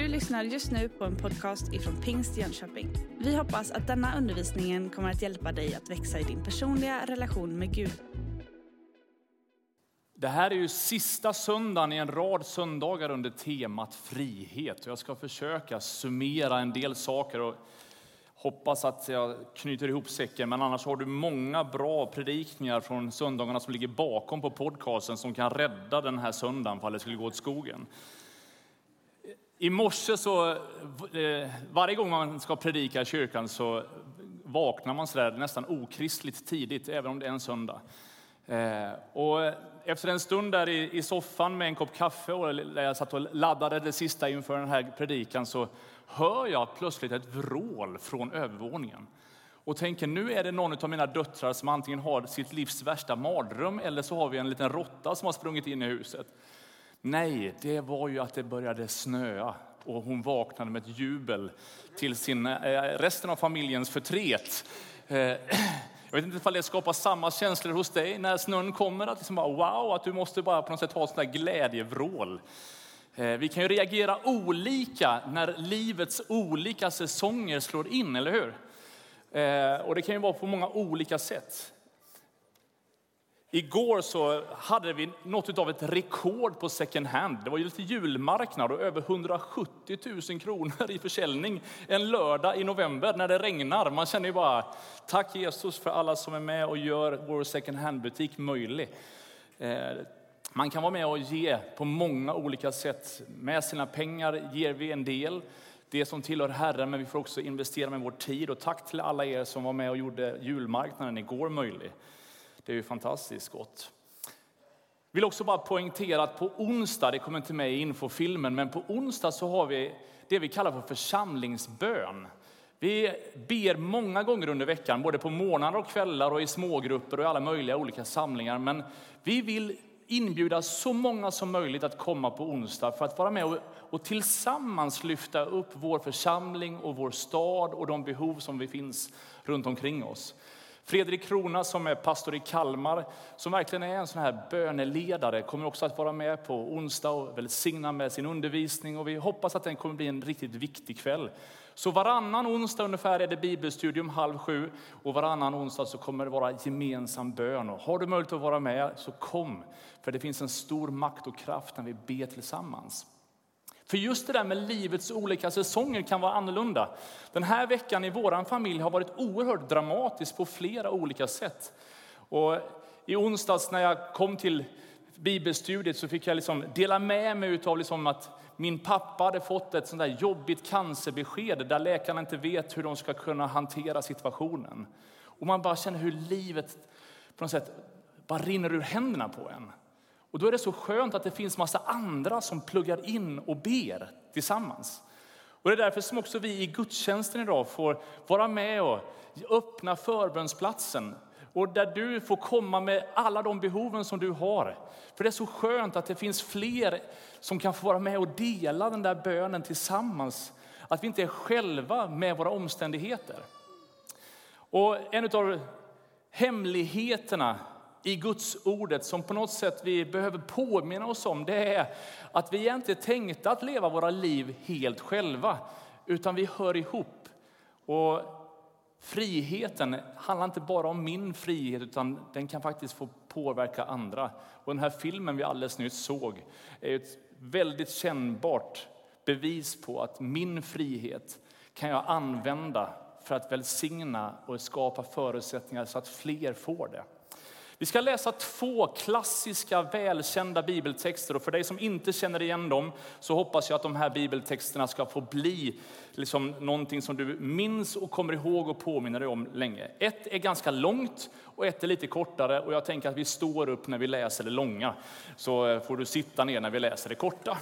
Du lyssnar just nu på en podcast ifrån Pingst Jönköping. Vi hoppas att denna undervisning kommer att hjälpa dig att växa i din personliga relation med Gud. Det här är ju sista söndagen i en rad söndagar under temat frihet. Jag ska försöka summera en del saker och hoppas att jag knyter ihop säcken. Men annars har du många bra predikningar från söndagarna som ligger bakom på podcasten som kan rädda den här söndagen ifall det skulle gå åt skogen. I morse så, eh, varje gång man ska predika i kyrkan så vaknar man sådär nästan okristligt tidigt, även om det är en söndag. Eh, och efter en stund där i soffan med en kopp kaffe och där jag satt och laddade det sista inför den här predikan så hör jag plötsligt ett vrål från övervåningen och tänker nu är det någon av mina döttrar som antingen har sitt livs värsta mardröm eller så har vi en liten råtta som har sprungit in i huset. Nej, det var ju att det började snöa och hon vaknade med ett jubel till sin, eh, resten av familjens förtret. Eh, jag vet inte om det skapar samma känslor hos dig när snön kommer. Att liksom bara, wow, att du måste bara på något sätt ha ett glädjevrål. Eh, vi kan ju reagera olika när livets olika säsonger slår in, eller hur? Och det kan ju vara på många olika sätt. Igår så hade vi något av ett rekord på second hand. Det var ju lite julmarknad och över 170 000 kronor i försäljning en lördag i november när det regnar. Man känner ju bara tack Jesus för alla som är med och gör vår second hand-butik möjlig. Eh, man kan vara med och ge på många olika sätt. Med sina pengar ger vi en del, det som tillhör Herren, men vi får också investera med vår tid. Och tack till alla er som var med och gjorde julmarknaden igår möjlig. Det är ju fantastiskt gott. Jag vill också bara poängtera att på onsdag, det kommer inte med i infofilmen, men på onsdag så har vi det vi kallar för församlingsbön. Vi ber många gånger under veckan, både på morgnar och kvällar och i smågrupper och i alla möjliga olika samlingar. Men vi vill inbjuda så många som möjligt att komma på onsdag för att vara med och, och tillsammans lyfta upp vår församling och vår stad och de behov som vi finns runt omkring oss. Fredrik Krona som är pastor i Kalmar, som verkligen är en sån här böneledare, kommer också att vara med på onsdag och välsigna med sin undervisning. Och vi hoppas att den kommer bli en riktigt viktig kväll. Så varannan onsdag ungefär är det bibelstudium halv sju och varannan onsdag så kommer det vara gemensam bön. Och har du möjlighet att vara med så kom, för det finns en stor makt och kraft när vi ber tillsammans. För just det där med livets olika säsonger kan vara annorlunda. Den här veckan i vår familj har varit oerhört dramatisk på flera olika sätt. Och I onsdags när jag kom till bibelstudiet så fick jag liksom dela med mig av liksom att min pappa hade fått ett sånt där jobbigt cancerbesked där läkarna inte vet hur de ska kunna hantera situationen. Och man bara känner hur livet på något sätt bara rinner ur händerna på en. Och då är det så skönt att det finns massa andra som pluggar in och ber tillsammans. Och det är därför som också vi i gudstjänsten idag får vara med och öppna förbönsplatsen. Och där du får komma med alla de behoven som du har. För det är så skönt att det finns fler som kan få vara med och dela den där bönen tillsammans. Att vi inte är själva med våra omständigheter. Och en av hemligheterna i Guds ordet som på något sätt vi behöver påminna oss om, det är att vi är inte tänkta att leva våra liv helt själva, utan vi hör ihop. Och friheten handlar inte bara om min frihet, utan den kan faktiskt få påverka andra. Och den här filmen vi alldeles nyss såg är ett väldigt kännbart bevis på att min frihet kan jag använda för att välsigna och skapa förutsättningar så att fler får det. Vi ska läsa två klassiska välkända bibeltexter och för dig som inte känner igen dem så hoppas jag att de här bibeltexterna ska få bli liksom någonting som du minns och kommer ihåg och påminner dig om länge. Ett är ganska långt och ett är lite kortare och jag tänker att vi står upp när vi läser det långa så eh, får du sitta ner när vi läser det korta.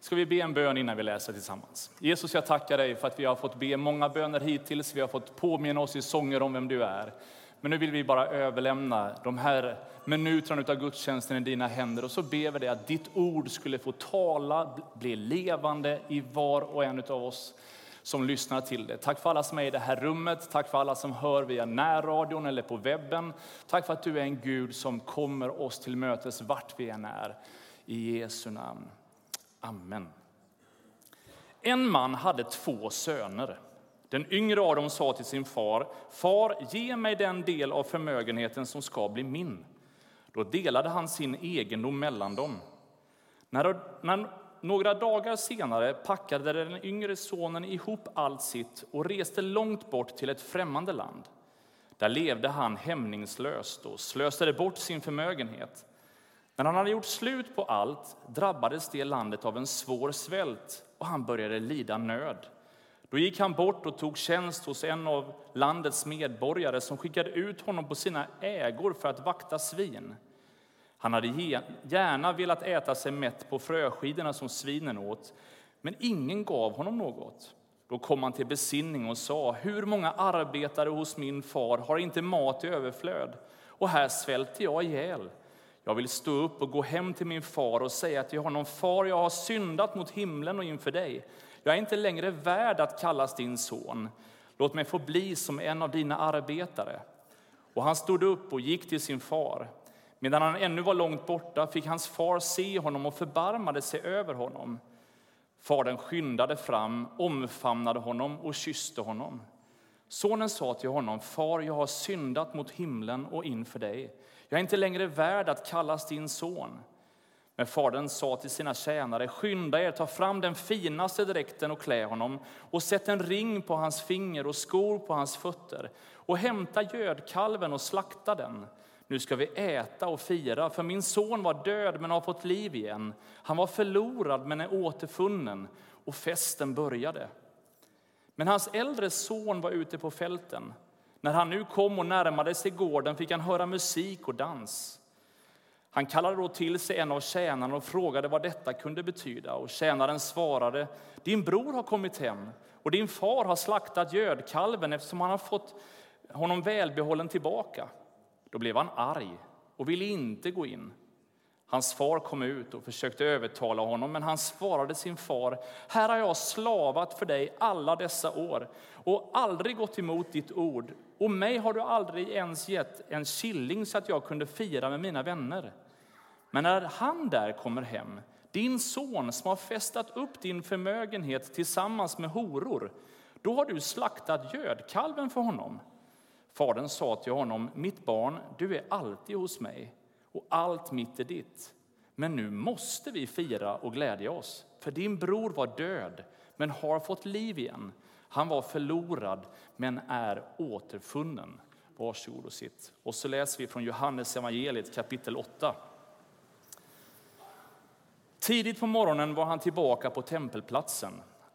Ska vi be en bön innan vi läser tillsammans? Jesus, jag tackar dig för att vi har fått be många böner hittills. Vi har fått påminna oss i sånger om vem du är. Men nu vill vi bara överlämna de här minuterna av gudstjänsten i dina händer och så ber vi dig att ditt ord skulle få tala, bli levande i var och en av oss som lyssnar till det. Tack för alla som är i det här rummet, tack för alla som hör via närradion eller på webben. Tack för att du är en Gud som kommer oss till mötes vart vi än är. I Jesu namn. Amen. En man hade två söner. Den yngre av dem sa till sin far, Far, ge mig den del av förmögenheten som ska bli min. Då delade han sin egendom mellan dem. När, när, några dagar senare packade den yngre sonen ihop allt sitt och reste långt bort till ett främmande land. Där levde han hämningslöst och slösade bort sin förmögenhet. När han hade gjort slut på allt drabbades det landet av en svår svält och han började lida nöd. Då gick han bort och tog tjänst hos en av landets medborgare som skickade ut honom på sina ägor för att vakta svin. Han hade gärna velat äta sig mätt på fröskidorna som svinen åt, men ingen gav honom något. Då kom han till besinning och sa, hur många arbetare hos min far har inte mat i överflöd? Och här svälter jag ihjäl. Jag vill stå upp och gå hem till min far och säga till honom, far, jag har syndat mot himlen och inför dig. Jag är inte längre värd att kallas din son. Låt mig få bli som en av dina arbetare. Och han stod upp och gick till sin far. Medan han ännu var långt borta fick hans far se honom och förbarmade sig över honom. Fadern skyndade fram, omfamnade honom och kysste honom. Sonen sa till honom, Far, jag har syndat mot himlen och inför dig. Jag är inte längre värd att kallas din son. Men fadern sa till sina tjänare, skynda er, ta fram den finaste dräkten och klä honom och sätt en ring på hans finger och skor på hans fötter och hämta gödkalven och slakta den. Nu ska vi äta och fira, för min son var död men har fått liv igen. Han var förlorad men är återfunnen och festen började. Men hans äldre son var ute på fälten. När han nu kom och närmade sig gården fick han höra musik och dans. Han kallade då till sig en av tjänarna och frågade vad detta kunde betyda. Och tjänaren svarade, din bror har kommit hem och din far har slaktat gödkalven eftersom han har fått honom välbehållen tillbaka. Då blev han arg och ville inte gå in. Hans far kom ut och försökte övertala honom, men han svarade sin far, här har jag slavat för dig alla dessa år och aldrig gått emot ditt ord, och mig har du aldrig ens gett en killing så att jag kunde fira med mina vänner. Men när han där kommer hem, din son som har festat upp din förmögenhet tillsammans med horor, då har du slaktat gödkalven för honom. Fadern sa till honom, mitt barn, du är alltid hos mig och allt mitt är ditt. Men nu måste vi fira och glädja oss, för din bror var död men har fått liv igen. Han var förlorad men är återfunnen. Varsågod och sitt. Och så läser vi från Johannes evangeliet kapitel 8. Tidigt på morgonen var han tillbaka på tempelplatsen.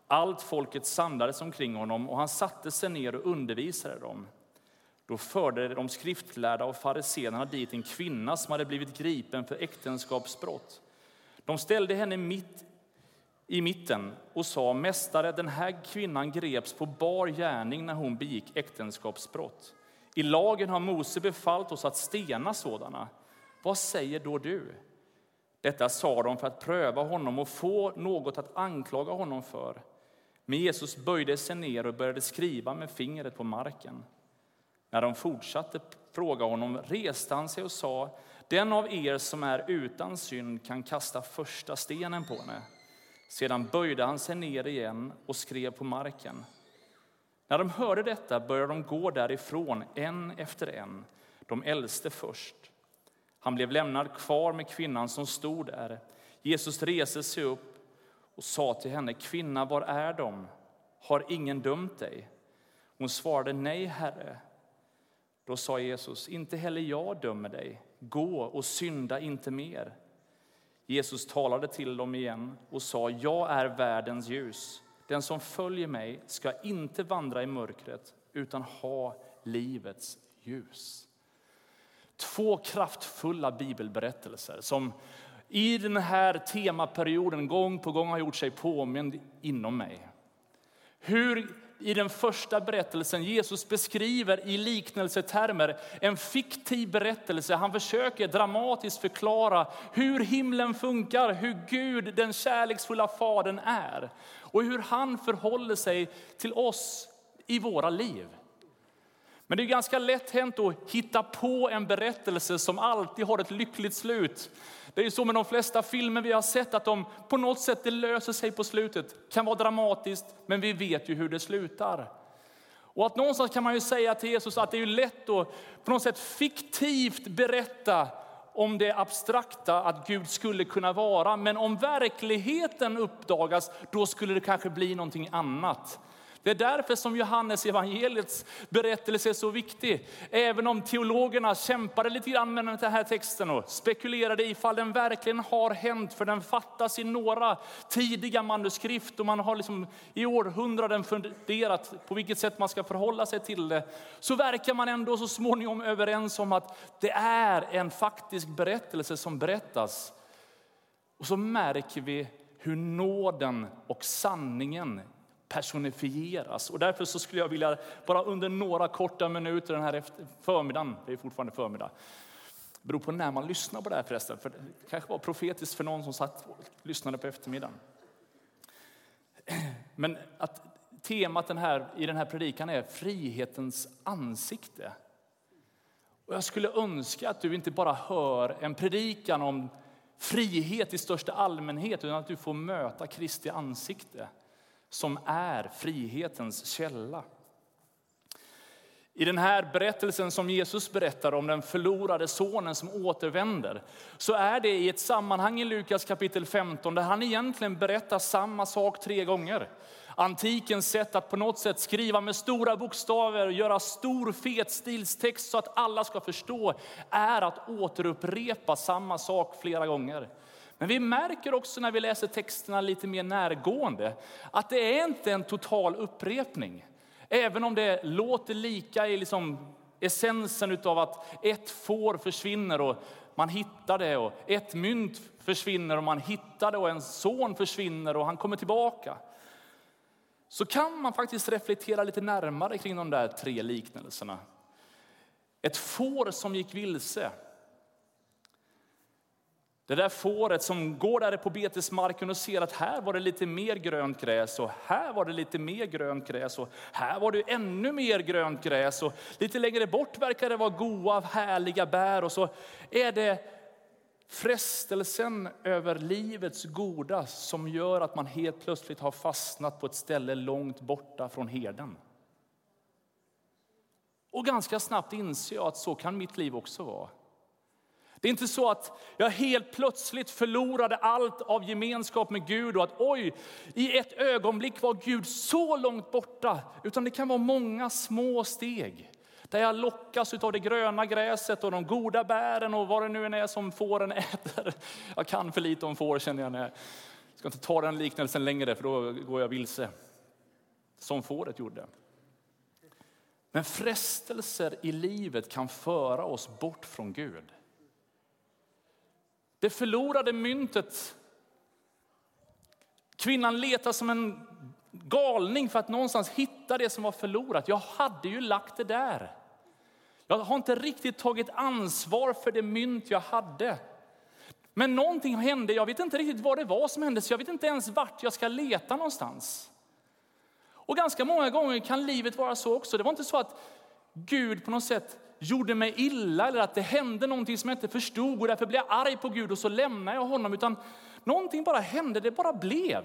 Allt folket samlades omkring honom och han satte sig ner och undervisade dem. Då förde de skriftlärda och fariséerna dit en kvinna som hade blivit gripen för äktenskapsbrott. De ställde henne mitt i mitten och sa, Mästare, den här kvinnan greps på bar gärning när hon begick äktenskapsbrott. I lagen har Mose befallt oss att stena sådana. Vad säger då du? Detta sa de för att pröva honom och få något att anklaga honom för. Men Jesus böjde sig ner och började skriva med fingret på marken. När de fortsatte fråga honom reste han sig och sa, den av er som är utan synd kan kasta första stenen på henne. Sedan böjde han sig ner igen och skrev på marken. När de hörde detta började de gå därifrån, en efter en, de äldste först. Han blev lämnad kvar med kvinnan som stod där. Jesus reste sig upp och sa till henne, kvinna, var är de? Har ingen dömt dig? Hon svarade, nej, Herre. Då sa Jesus, inte heller jag dömer dig. Gå och synda inte mer. Jesus talade till dem igen och sa, jag är världens ljus. Den som följer mig ska inte vandra i mörkret utan ha livets ljus. Två kraftfulla bibelberättelser som i den här temaperioden gång på gång har gjort sig påmind inom mig. Hur i den första berättelsen Jesus beskriver i liknelsetermer en fiktiv berättelse. Han försöker dramatiskt förklara hur himlen funkar, hur Gud, den kärleksfulla Fadern, är och hur han förhåller sig till oss i våra liv. Men det är ganska lätt hänt att hitta på en berättelse som alltid har ett lyckligt slut. Det är ju så med de flesta filmer vi har sett att de på något sätt det löser sig på slutet. Det kan vara dramatiskt, men vi vet ju hur det slutar. Och att någonstans kan man ju säga till Jesus att det är lätt att på något sätt fiktivt berätta om det abstrakta att Gud skulle kunna vara. Men om verkligheten uppdagas, då skulle det kanske bli någonting annat. Det är därför som Johannes evangeliets berättelse är så viktig. Även om teologerna kämpade lite grann med den här texten och spekulerade ifall den verkligen har hänt, för den fattas i några tidiga manuskript och man har liksom i århundraden funderat på vilket sätt man ska förhålla sig till det. Så verkar man ändå så småningom överens om att det är en faktisk berättelse som berättas. Och så märker vi hur nåden och sanningen personifieras. Och därför så skulle jag vilja, bara under några korta minuter den här förmiddagen, det är fortfarande förmiddag, det beror på när man lyssnar på det här förresten, för det kanske var profetiskt för någon som satt och lyssnade på eftermiddagen. Men att temat den här, i den här predikan är frihetens ansikte. Och jag skulle önska att du inte bara hör en predikan om frihet i största allmänhet, utan att du får möta Kristi ansikte som är frihetens källa. I den här berättelsen som Jesus berättar om den förlorade sonen som återvänder, så är det i ett sammanhang i Lukas kapitel 15 där han egentligen berättar samma sak tre gånger. Antikens sätt att på något sätt skriva med stora bokstäver och göra stor fet stilstext så att alla ska förstå är att återupprepa samma sak flera gånger. Men vi märker också när vi läser texterna lite mer närgående att det är inte en total upprepning. Även om det låter lika i liksom essensen av att ett får försvinner och man hittar det och ett mynt försvinner och man hittar det och en son försvinner och han kommer tillbaka. Så kan man faktiskt reflektera lite närmare kring de där tre liknelserna. Ett får som gick vilse det där fåret som går där på betesmarken och ser att här var det lite mer grönt gräs och här var det lite mer grönt gräs och här var det ännu mer grönt gräs och lite längre bort verkar det vara goda härliga bär och så är det frestelsen över livets goda som gör att man helt plötsligt har fastnat på ett ställe långt borta från herden. Och ganska snabbt inser jag att så kan mitt liv också vara. Det är inte så att jag helt plötsligt förlorade allt av gemenskap med Gud och att oj, i ett ögonblick var Gud så långt borta. Utan det kan vara många små steg där jag lockas av det gröna gräset och de goda bären och vad det nu än är som fåren äter. Jag kan för lite om får känner jag. När jag ska inte ta den liknelsen längre för då går jag vilse. Som fåret gjorde. Men frestelser i livet kan föra oss bort från Gud. Det förlorade myntet. Kvinnan letar som en galning för att någonstans hitta det som var förlorat. Jag hade ju lagt det där. Jag har inte riktigt tagit ansvar för det mynt jag hade. Men någonting hände, jag vet inte riktigt vad det var som hände, så jag vet inte ens vart jag ska leta någonstans. Och ganska många gånger kan livet vara så också. Det var inte så att Gud på något sätt gjorde mig illa eller att det hände någonting som jag inte förstod och därför blev jag arg på Gud och så lämnade jag honom. Utan någonting bara hände, det bara blev.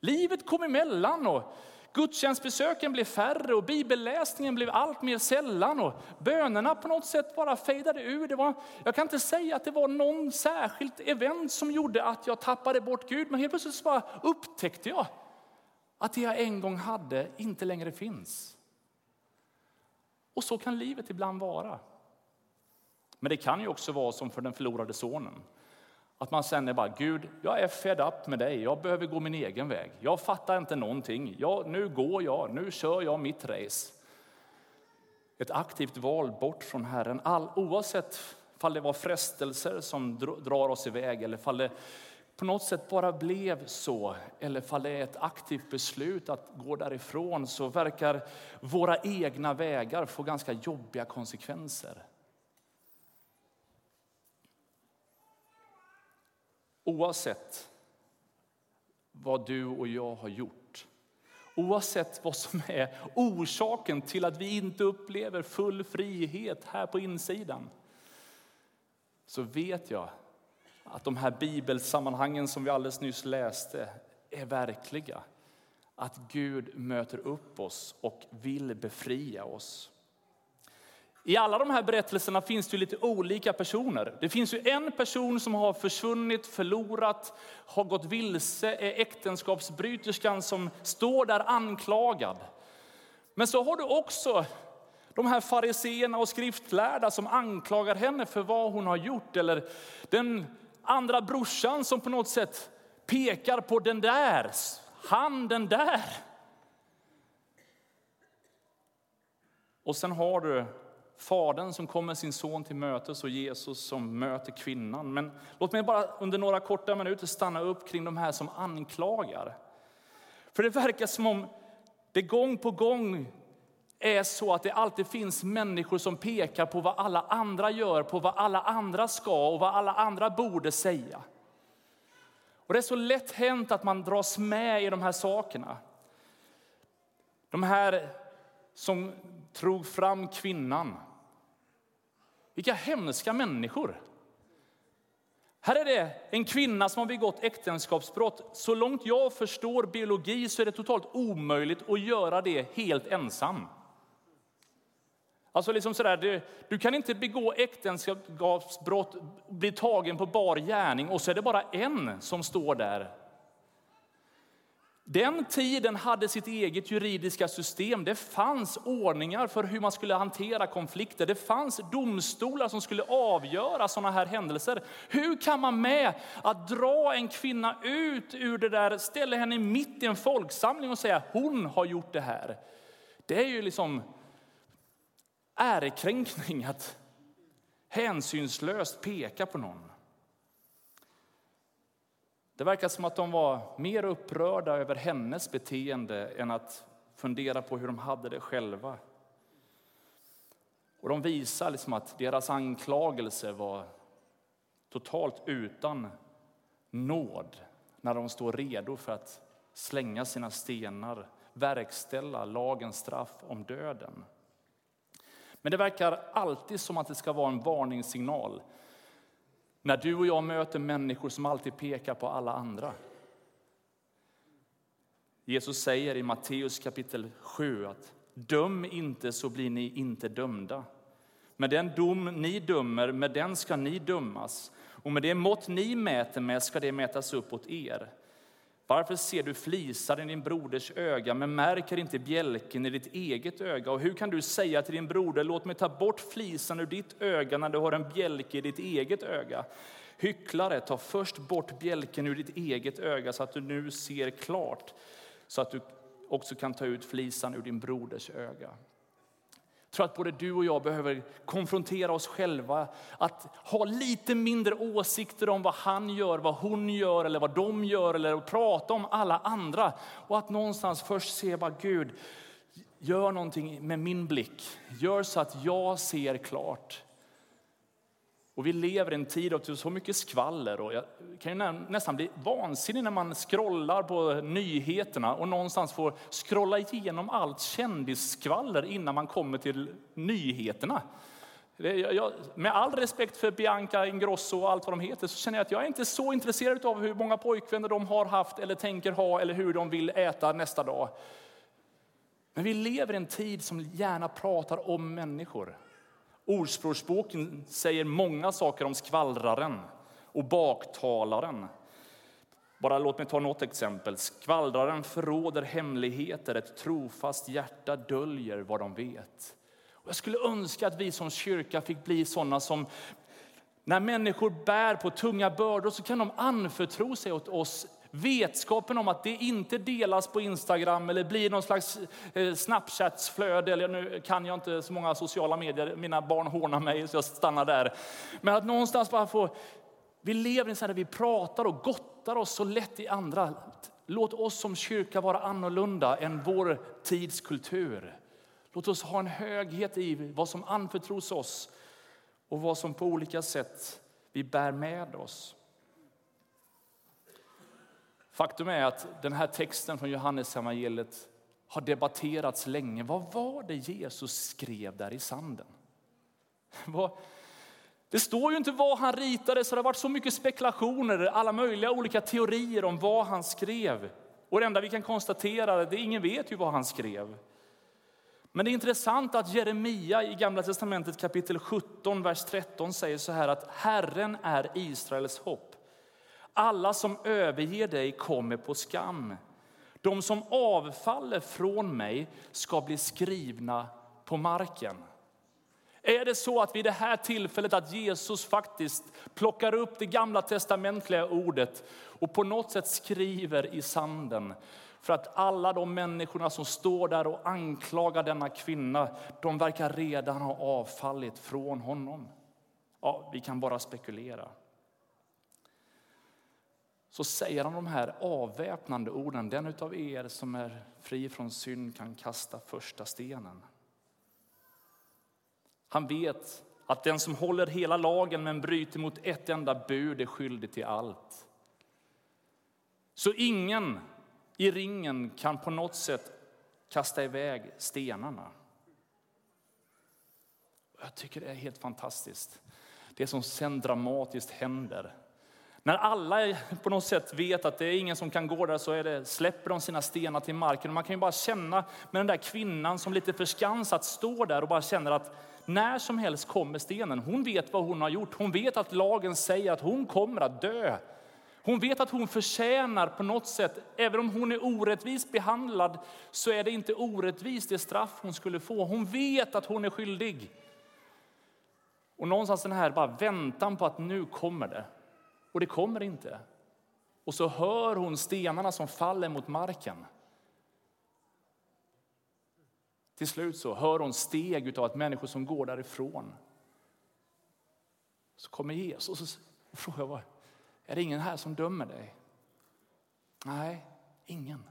Livet kom emellan och gudstjänstbesöken blev färre och bibelläsningen blev allt mer sällan och bönerna på något sätt bara fejdade ur. Det var, jag kan inte säga att det var någon särskilt event som gjorde att jag tappade bort Gud, men helt plötsligt bara upptäckte jag att det jag en gång hade inte längre finns. Och så kan livet ibland vara. Men det kan ju också vara som för den förlorade sonen. Att man känner bara, Gud, jag är fed up med dig. Jag behöver gå min egen väg. Jag fattar inte någonting. Jag, nu går jag, nu kör jag mitt race. Ett aktivt val bort från Herren, all, oavsett om det var frestelser som drar oss iväg eller fall det på något sätt bara blev så, eller fall det är ett aktivt beslut att gå därifrån, så verkar våra egna vägar få ganska jobbiga konsekvenser. Oavsett vad du och jag har gjort, oavsett vad som är orsaken till att vi inte upplever full frihet här på insidan, så vet jag att de här bibelsammanhangen som vi alldeles nyss läste är verkliga. Att Gud möter upp oss och vill befria oss. I alla de här berättelserna finns det lite olika personer. Det finns ju en person som har försvunnit, förlorat, har gått vilse, är äktenskapsbryterskan som står där anklagad. Men så har du också de här fariseerna och skriftlärda som anklagar henne för vad hon har gjort. Eller den andra brorsan som på något sätt pekar på den där, han den där. Och sen har du Fadern som kommer sin son till mötes och Jesus som möter kvinnan. Men låt mig bara under några korta minuter stanna upp kring de här som anklagar. För det verkar som om det gång på gång är så att det alltid finns människor som pekar på vad alla andra gör, på vad alla andra ska och vad alla andra borde säga. Och det är så lätt hänt att man dras med i de här sakerna. De här som drog fram kvinnan. Vilka hemska människor. Här är det en kvinna som har begått äktenskapsbrott. Så långt jag förstår biologi så är det totalt omöjligt att göra det helt ensam. Alltså liksom sådär, du, du kan inte begå äktenskapsbrott, bli tagen på bar gärning och så är det bara en som står där. Den tiden hade sitt eget juridiska system. Det fanns ordningar för hur man skulle hantera konflikter. Det fanns domstolar som skulle avgöra sådana här händelser. Hur kan man med att dra en kvinna ut ur det där, ställa henne mitt i en folksamling och säga hon har gjort det här? Det är ju liksom ärekränkning att hänsynslöst peka på någon. Det verkar som att de var mer upprörda över hennes beteende än att fundera på hur de hade det själva. Och de visar liksom att deras anklagelse var totalt utan nåd när de står redo för att slänga sina stenar, verkställa lagens straff om döden. Men det verkar alltid som att det ska vara en varningssignal när du och jag möter människor som alltid pekar på alla andra. Jesus säger i Matteus kapitel 7 att döm inte så blir ni inte dömda. Med den dom ni dömer, med den ska ni dömas. Och med det mått ni mäter med ska det mätas upp åt er. Varför ser du flisan i din broders öga men märker inte bjälken i ditt eget öga? Och hur kan du säga till din broder, låt mig ta bort flisan ur ditt öga när du har en bjälke i ditt eget öga? Hycklare, ta först bort bjälken ur ditt eget öga så att du nu ser klart, så att du också kan ta ut flisan ur din broders öga. Jag tror att både du och jag behöver konfrontera oss själva. Att ha lite mindre åsikter om vad han gör, vad hon gör eller vad de gör. Eller att prata om alla andra. Och att någonstans först se vad Gud gör någonting med min blick. Gör så att jag ser klart. Och vi lever i en tid av så mycket skvaller och jag kan ju nästan bli vansinnig när man scrollar på nyheterna och någonstans får scrolla igenom allt kändisskvaller innan man kommer till nyheterna. Jag, med all respekt för Bianca Ingrosso och allt vad de heter så känner jag att jag är inte så intresserad av hur många pojkvänner de har haft eller tänker ha eller hur de vill äta nästa dag. Men vi lever i en tid som gärna pratar om människor. Ordspråksboken säger många saker om skvallraren och baktalaren. Bara låt mig ta något exempel. Skvallraren förråder hemligheter, ett trofast hjärta döljer vad de vet. Och jag skulle önska att vi som kyrka fick bli sådana som när människor bär på tunga bördor så kan de anförtro sig åt oss Vetskapen om att det inte delas på Instagram eller blir någon slags eh, Snapchat-flöde, eller nu kan jag inte så många sociala medier, mina barn hånar mig så jag stannar där. Men att någonstans bara få, vi lever i en där vi pratar och gottar oss så lätt i andra. Låt oss som kyrka vara annorlunda än vår tids kultur. Låt oss ha en höghet i vad som anförtros oss och vad som på olika sätt vi bär med oss. Faktum är att den här texten från Johannes evangeliet har debatterats länge. Vad var det Jesus skrev där i sanden? Det står ju inte vad han ritade, så det har varit så mycket spekulationer, alla möjliga olika teorier om vad han skrev. Och det enda vi kan konstatera är att ingen vet ju vad han skrev. Men det är intressant att Jeremia i Gamla testamentet kapitel 17, vers 13 säger så här att Herren är Israels hopp. Alla som överger dig kommer på skam. De som avfaller från mig ska bli skrivna på marken. Är det så att vid det här tillfället att Jesus faktiskt plockar upp det gamla testamentliga ordet och på något sätt skriver i sanden för att alla de människorna som står där och anklagar denna kvinna, de verkar redan ha avfallit från honom. Ja, vi kan bara spekulera. Så säger han de här avväpnande orden. Den av er som är fri från synd kan kasta första stenen. Han vet att den som håller hela lagen men bryter mot ett enda bud är skyldig till allt. Så ingen i ringen kan på något sätt kasta iväg stenarna. Jag tycker det är helt fantastiskt. Det som sen dramatiskt händer. När alla på något sätt vet att det är ingen som kan gå där så är det, släpper de sina stenar till marken. Man kan ju bara känna med den där kvinnan som lite förskansat står där och bara känner att när som helst kommer stenen. Hon vet vad hon har gjort. Hon vet att lagen säger att hon kommer att dö. Hon vet att hon förtjänar på något sätt, även om hon är orättvist behandlad, så är det inte orättvist det straff hon skulle få. Hon vet att hon är skyldig. Och någonstans den här bara väntan på att nu kommer det. Och det kommer inte. Och så hör hon stenarna som faller mot marken. Till slut så hör hon steg av att människor som går därifrån. Så kommer Jesus och frågar är det ingen här som dömer dig? Nej, ingen.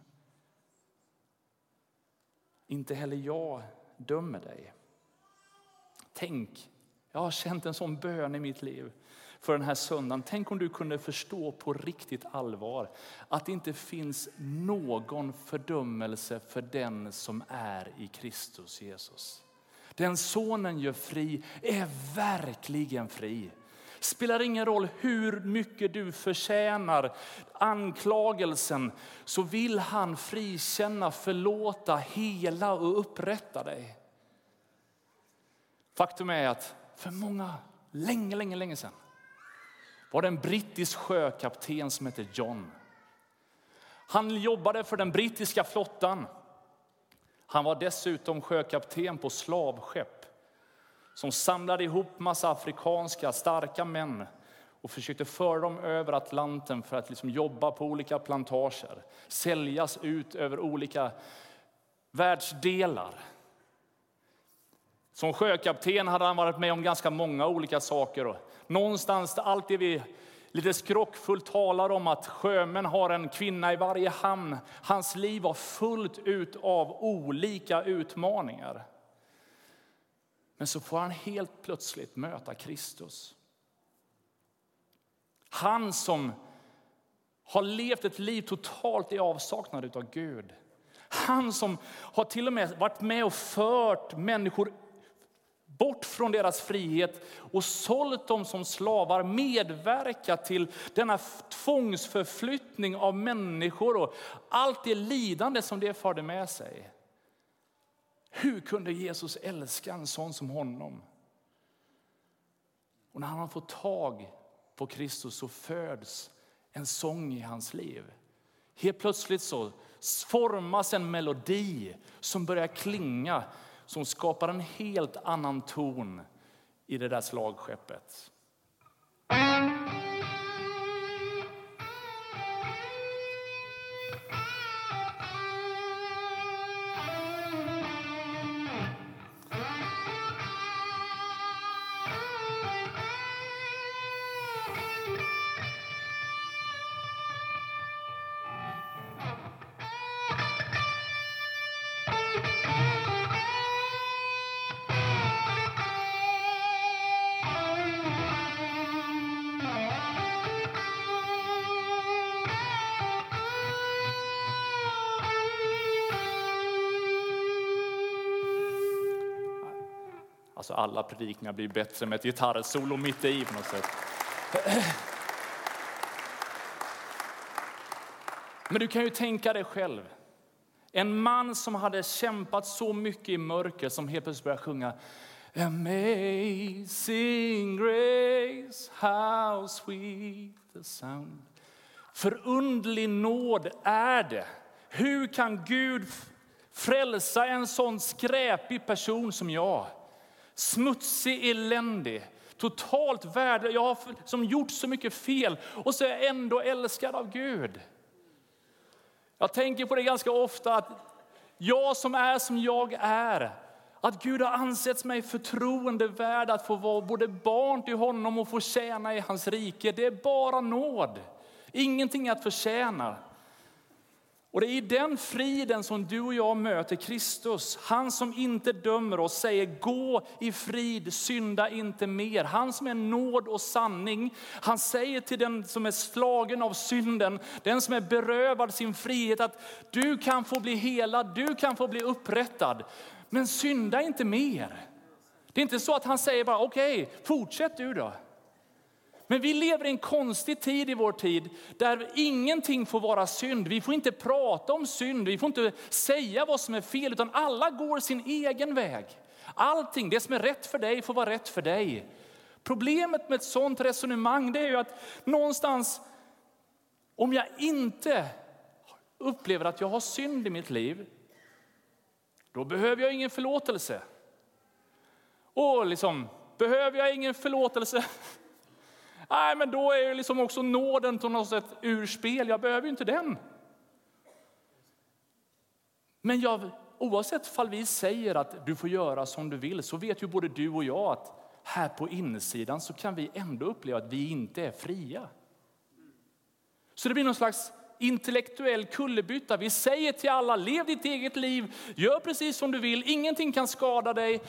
Inte heller jag dömer dig. Tänk, jag har känt en sån bön i mitt liv för den här söndagen. Tänk om du kunde förstå på riktigt allvar att det inte finns någon fördömelse för den som är i Kristus Jesus. Den sonen gör fri är verkligen fri. Spelar ingen roll hur mycket du förtjänar anklagelsen så vill han frikänna, förlåta, hela och upprätta dig. Faktum är att för många, länge, länge, länge sedan var det en brittisk sjökapten som hette John. Han jobbade för den brittiska flottan. Han var dessutom sjökapten på slavskepp som samlade ihop massa afrikanska starka män och försökte föra dem över Atlanten för att liksom jobba på olika plantager, säljas ut över olika världsdelar. Som sjökapten hade han varit med om ganska många olika saker. Någonstans någonstans allt det vi lite skrockfullt talar om att sjömän har en kvinna i varje hamn. Hans liv var fullt ut av olika utmaningar. Men så får han helt plötsligt möta Kristus. Han som har levt ett liv totalt i avsaknad av Gud. Han som har till och med varit med och fört människor bort från deras frihet och sålt dem som slavar, medverkat till denna tvångsförflyttning av människor och allt det lidande som det förde med sig. Hur kunde Jesus älska en sån som honom? Och när han har fått tag på Kristus så föds en sång i hans liv. Helt plötsligt så formas en melodi som börjar klinga som skapar en helt annan ton i det där slagskeppet. Alla predikningar blir bättre med ett gitarrsolo mitt i på något sätt. Men du kan ju tänka dig själv. En man som hade kämpat så mycket i mörker som helt plötsligt börjar sjunga Amazing grace, how sweet the sound. Förundlig nåd är det. Hur kan Gud frälsa en sån skräpig person som jag? Smutsig, eländig, totalt värdelös. Jag har som gjort så mycket fel och så är jag ändå älskad av Gud. Jag tänker på det ganska ofta att jag som är som jag är, att Gud har ansett mig förtroendevärd att få vara både barn till honom och få tjäna i hans rike. Det är bara nåd, ingenting att förtjäna. Och det är i den friden som du och jag möter Kristus. Han som inte dömer oss säger gå i frid, synda inte mer. Han som är nåd och sanning. Han säger till den som är slagen av synden, den som är berövad sin frihet att du kan få bli helad, du kan få bli upprättad. Men synda inte mer. Det är inte så att han säger bara okej, okay, fortsätt du då. Men vi lever i en konstig tid i vår tid där ingenting får vara synd. Vi får inte prata om synd, vi får inte säga vad som är fel, utan alla går sin egen väg. Allting, det som är rätt för dig får vara rätt för dig. Problemet med ett sådant resonemang det är ju att någonstans, om jag inte upplever att jag har synd i mitt liv, då behöver jag ingen förlåtelse. Och liksom, behöver jag ingen förlåtelse, Nej, men då är ju liksom också nåden på något sätt ur spel. Jag behöver ju inte den. Men jag, oavsett fall vi säger att du får göra som du vill så vet ju både du och jag att här på insidan så kan vi ändå uppleva att vi inte är fria. Så det blir någon slags intellektuell kullerbytta. Vi säger till alla, lev ditt eget liv, gör precis som du vill, ingenting kan skada dig.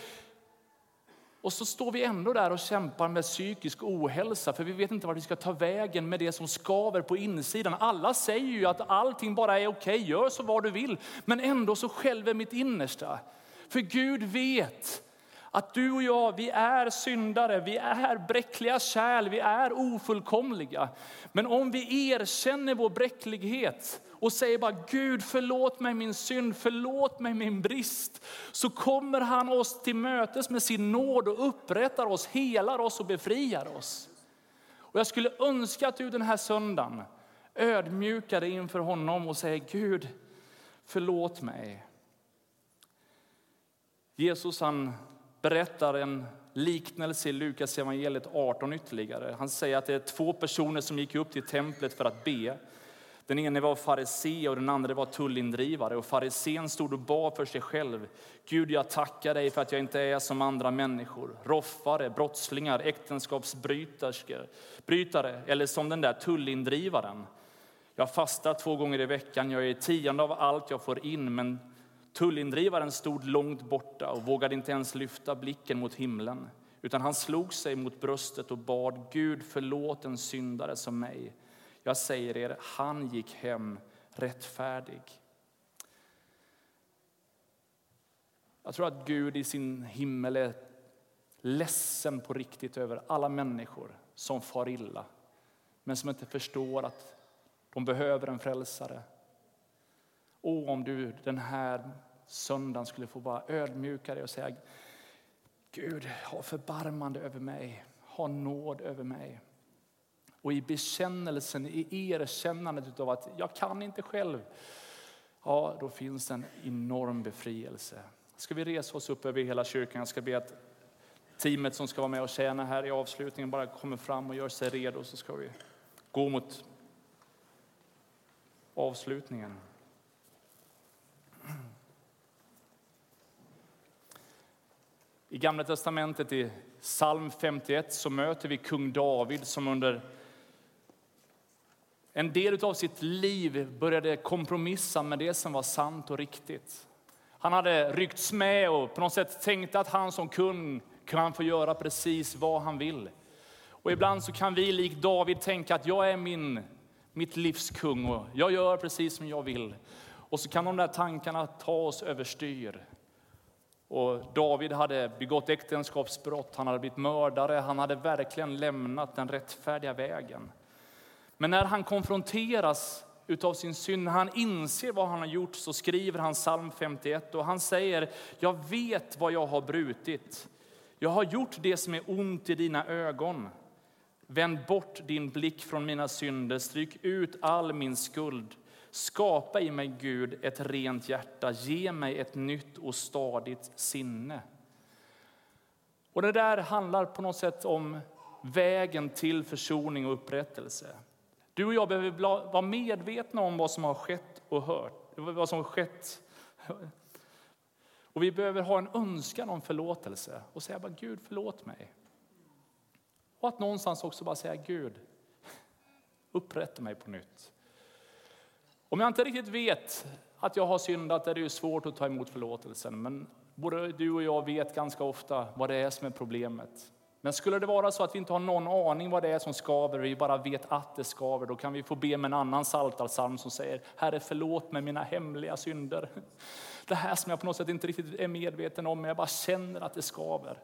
Och så står vi ändå där och kämpar med psykisk ohälsa för vi vet inte vart vi ska ta vägen med det som skaver på insidan. Alla säger ju att allting bara är okej, okay, gör så vad du vill. Men ändå så skälver mitt innersta. För Gud vet att du och jag, vi är syndare, vi är bräckliga kärl, vi är ofullkomliga. Men om vi erkänner vår bräcklighet och säger bara Gud förlåt mig min synd, förlåt mig min brist. Så kommer han oss till mötes med sin nåd och upprättar oss, helar oss och befriar oss. Och jag skulle önska att du den här söndagen ödmjukade dig inför honom och säger Gud förlåt mig. Jesus han berättar en liknelse i Lukas evangeliet 18 ytterligare. Han säger att det är två personer som gick upp till templet för att be. Den ene var farisé och den andra var tullindrivare. Och farisén stod och bad för sig själv. Gud, jag tackar dig för att jag inte är som andra människor. Roffare, brottslingar, äktenskapsbrytare eller som den där tullindrivaren. Jag fastar två gånger i veckan, jag är tionde av allt jag får in, men Tullindrivaren stod långt borta och vågade inte ens lyfta blicken mot himlen, utan han slog sig mot bröstet och bad Gud förlåt en syndare som mig. Jag säger er, han gick hem rättfärdig. Jag tror att Gud i sin himmel är ledsen på riktigt över alla människor som far illa, men som inte förstår att de behöver en frälsare. Och om du den här söndagen skulle få vara ödmjuka dig och säga Gud, ha förbarmande över mig, ha nåd över mig. Och i bekännelsen, i erkännandet av att jag kan inte själv, ja, då finns en enorm befrielse. Ska vi resa oss upp över hela kyrkan? Jag ska be att teamet som ska vara med och tjäna här i avslutningen bara kommer fram och gör sig redo så ska vi gå mot avslutningen. I Gamla testamentet, i psalm 51, så möter vi kung David som under en del av sitt liv började kompromissa med det som var sant och riktigt. Han hade ryckts med och på något sätt tänkte att han som kung kan få göra precis vad han vill. Och ibland så kan vi likt David tänka att jag är min, mitt livs kung och jag gör precis som jag vill. Och så kan de där tankarna ta oss överstyr. Och David hade begått äktenskapsbrott, han hade blivit mördare, han hade verkligen lämnat den rättfärdiga vägen. Men när han konfronteras utav sin synd, när han inser vad han har gjort, så skriver han psalm 51 och han säger, jag vet vad jag har brutit. Jag har gjort det som är ont i dina ögon. Vänd bort din blick från mina synder, stryk ut all min skuld. Skapa i mig, Gud, ett rent hjärta. Ge mig ett nytt och stadigt sinne. Och Det där handlar på något sätt om vägen till försoning och upprättelse. Du och jag behöver vara medvetna om vad som har skett och hört, vad som har skett. Och vi behöver ha en önskan om förlåtelse och säga bara Gud förlåt mig. Och att någonstans också bara säga Gud, upprätta mig på nytt. Om jag inte riktigt vet att jag har syndat är det ju svårt att ta emot förlåtelsen. Men både du och jag vet ganska ofta vad det är som är problemet. Men skulle det vara så att vi inte har någon aning vad det är som skaver, vi bara vet att det skaver, då kan vi få be med en annan psaltarpsalm som säger Herre förlåt mig mina hemliga synder. Det här som jag på något sätt inte riktigt är medveten om, men jag bara känner att det skaver.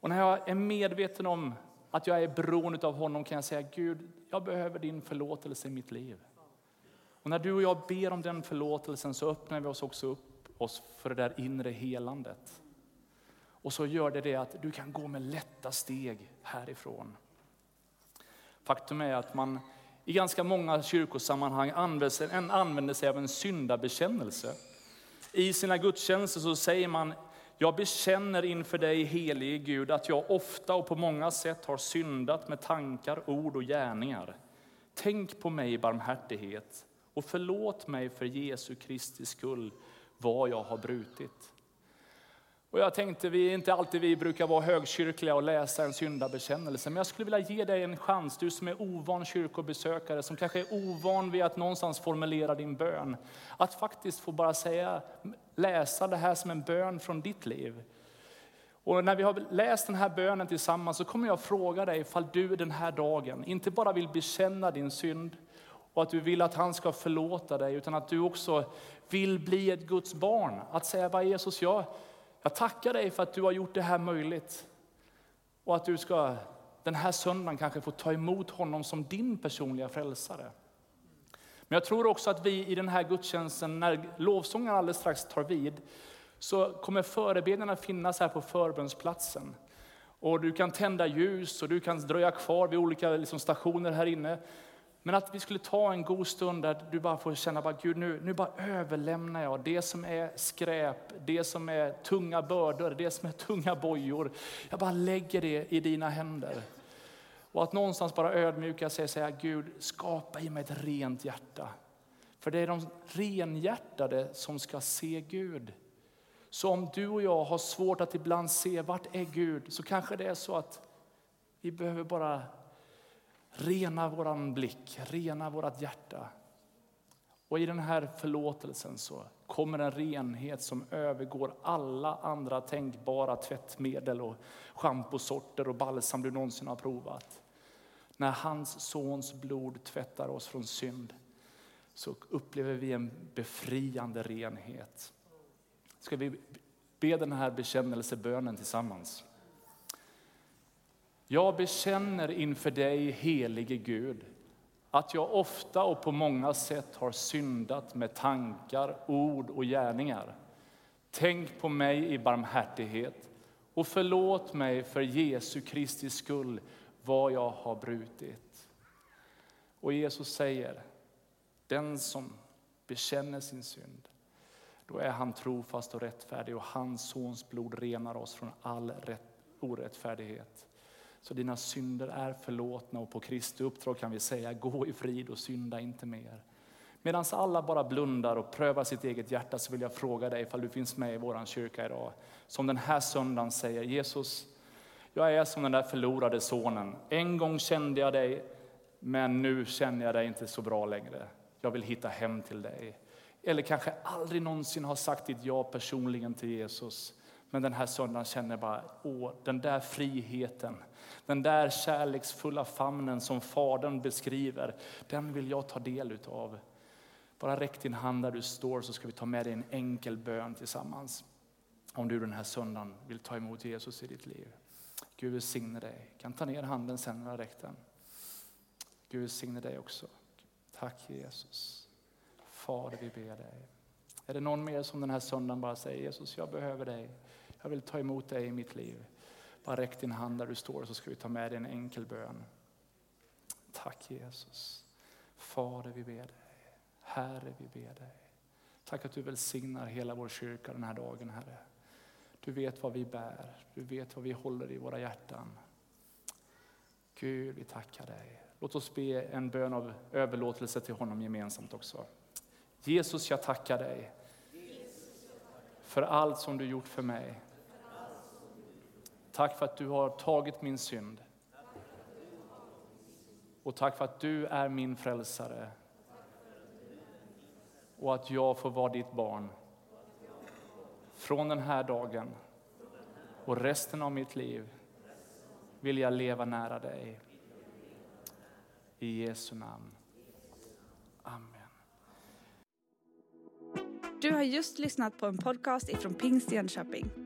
Och när jag är medveten om att jag är beroende av honom kan jag säga Gud, jag behöver din förlåtelse i mitt liv. Och när du och jag ber om den förlåtelsen så öppnar vi oss också upp oss för det där inre helandet. Och så gör det det att du kan gå med lätta steg härifrån. Faktum är att man i ganska många kyrkosammanhang använder sig av en syndabekännelse. I sina gudstjänster så säger man, jag bekänner inför dig helige Gud att jag ofta och på många sätt har syndat med tankar, ord och gärningar. Tänk på mig i barmhärtighet och förlåt mig för Jesu Kristi skull vad jag har brutit. Och jag tänkte, vi inte alltid vi brukar vara högkyrkliga och läsa en syndabekännelse, men jag skulle vilja ge dig en chans, du som är ovan kyrkobesökare, som kanske är ovan vid att någonstans formulera din bön, att faktiskt få bara säga, läsa det här som en bön från ditt liv. Och när vi har läst den här bönen tillsammans så kommer jag fråga dig ifall du den här dagen inte bara vill bekänna din synd, och att du vill att han ska förlåta dig, utan att du också vill bli ett Guds barn. Att säga, vad Jesus, jag, jag tackar dig för att du har gjort det här möjligt. Och att du ska den här söndagen kanske få ta emot honom som din personliga frälsare. Men jag tror också att vi i den här gudstjänsten, när lovsången alldeles strax tar vid, så kommer förebedjarna finnas här på förbönsplatsen. Och du kan tända ljus och du kan dröja kvar vid olika liksom, stationer här inne. Men att vi skulle ta en god stund där du bara får känna, bara, Gud nu, nu bara överlämnar jag det som är skräp, det som är tunga bördor, det som är tunga bojor. Jag bara lägger det i dina händer. Och att någonstans bara ödmjuka sig och säga, Gud skapa i mig ett rent hjärta. För det är de renhjärtade som ska se Gud. Så om du och jag har svårt att ibland se vart är Gud, så kanske det är så att vi behöver bara Rena våran blick, rena vårt hjärta. Och i den här förlåtelsen så kommer en renhet som övergår alla andra tänkbara tvättmedel och schamposorter och balsam du någonsin har provat. När hans sons blod tvättar oss från synd så upplever vi en befriande renhet. Ska vi be den här bekännelsebönen tillsammans? Jag bekänner inför dig, helige Gud, att jag ofta och på många sätt har syndat med tankar, ord och gärningar. Tänk på mig i barmhärtighet och förlåt mig för Jesu Kristi skull vad jag har brutit. Och Jesus säger, den som bekänner sin synd, då är han trofast och rättfärdig och hans sons blod renar oss från all orättfärdighet. Så dina synder är förlåtna och på Kristi uppdrag kan vi säga gå i frid och synda inte mer. Medan alla bara blundar och prövar sitt eget hjärta så vill jag fråga dig ifall du finns med i vår kyrka idag. Som den här söndagen säger Jesus, jag är som den där förlorade sonen. En gång kände jag dig, men nu känner jag dig inte så bra längre. Jag vill hitta hem till dig. Eller kanske aldrig någonsin har sagt ditt ja personligen till Jesus. Men den här söndagen känner bara, åh, den där friheten, den där kärleksfulla famnen som Fadern beskriver, den vill jag ta del av. Bara räck din hand där du står så ska vi ta med dig en enkel bön tillsammans. om du den här söndagen vill ta emot Jesus i ditt liv. Gud välsigne dig. kan ta ner handen sen när du har räckt den. Gud välsigne dig också. Tack Jesus. Fader, vi ber dig. Är det någon mer som den här söndagen bara säger Jesus, jag behöver dig. Jag vill ta emot dig i mitt liv. Bara räck din hand där du står så ska vi ta med dig en enkel bön. Tack Jesus. Fader, vi ber dig. Herre, vi ber dig. Tack att du välsignar hela vår kyrka den här dagen, Herre. Du vet vad vi bär, du vet vad vi håller i våra hjärtan. Gud, vi tackar dig. Låt oss be en bön av överlåtelse till honom gemensamt också. Jesus, jag tackar dig för allt som du gjort för mig. Tack för att du har tagit min synd. Och tack för att du är min frälsare. Och att jag får vara ditt barn. Från den här dagen och resten av mitt liv vill jag leva nära dig. I Jesu namn. Amen. Du har just lyssnat på en podcast ifrån Pingst Jönköping.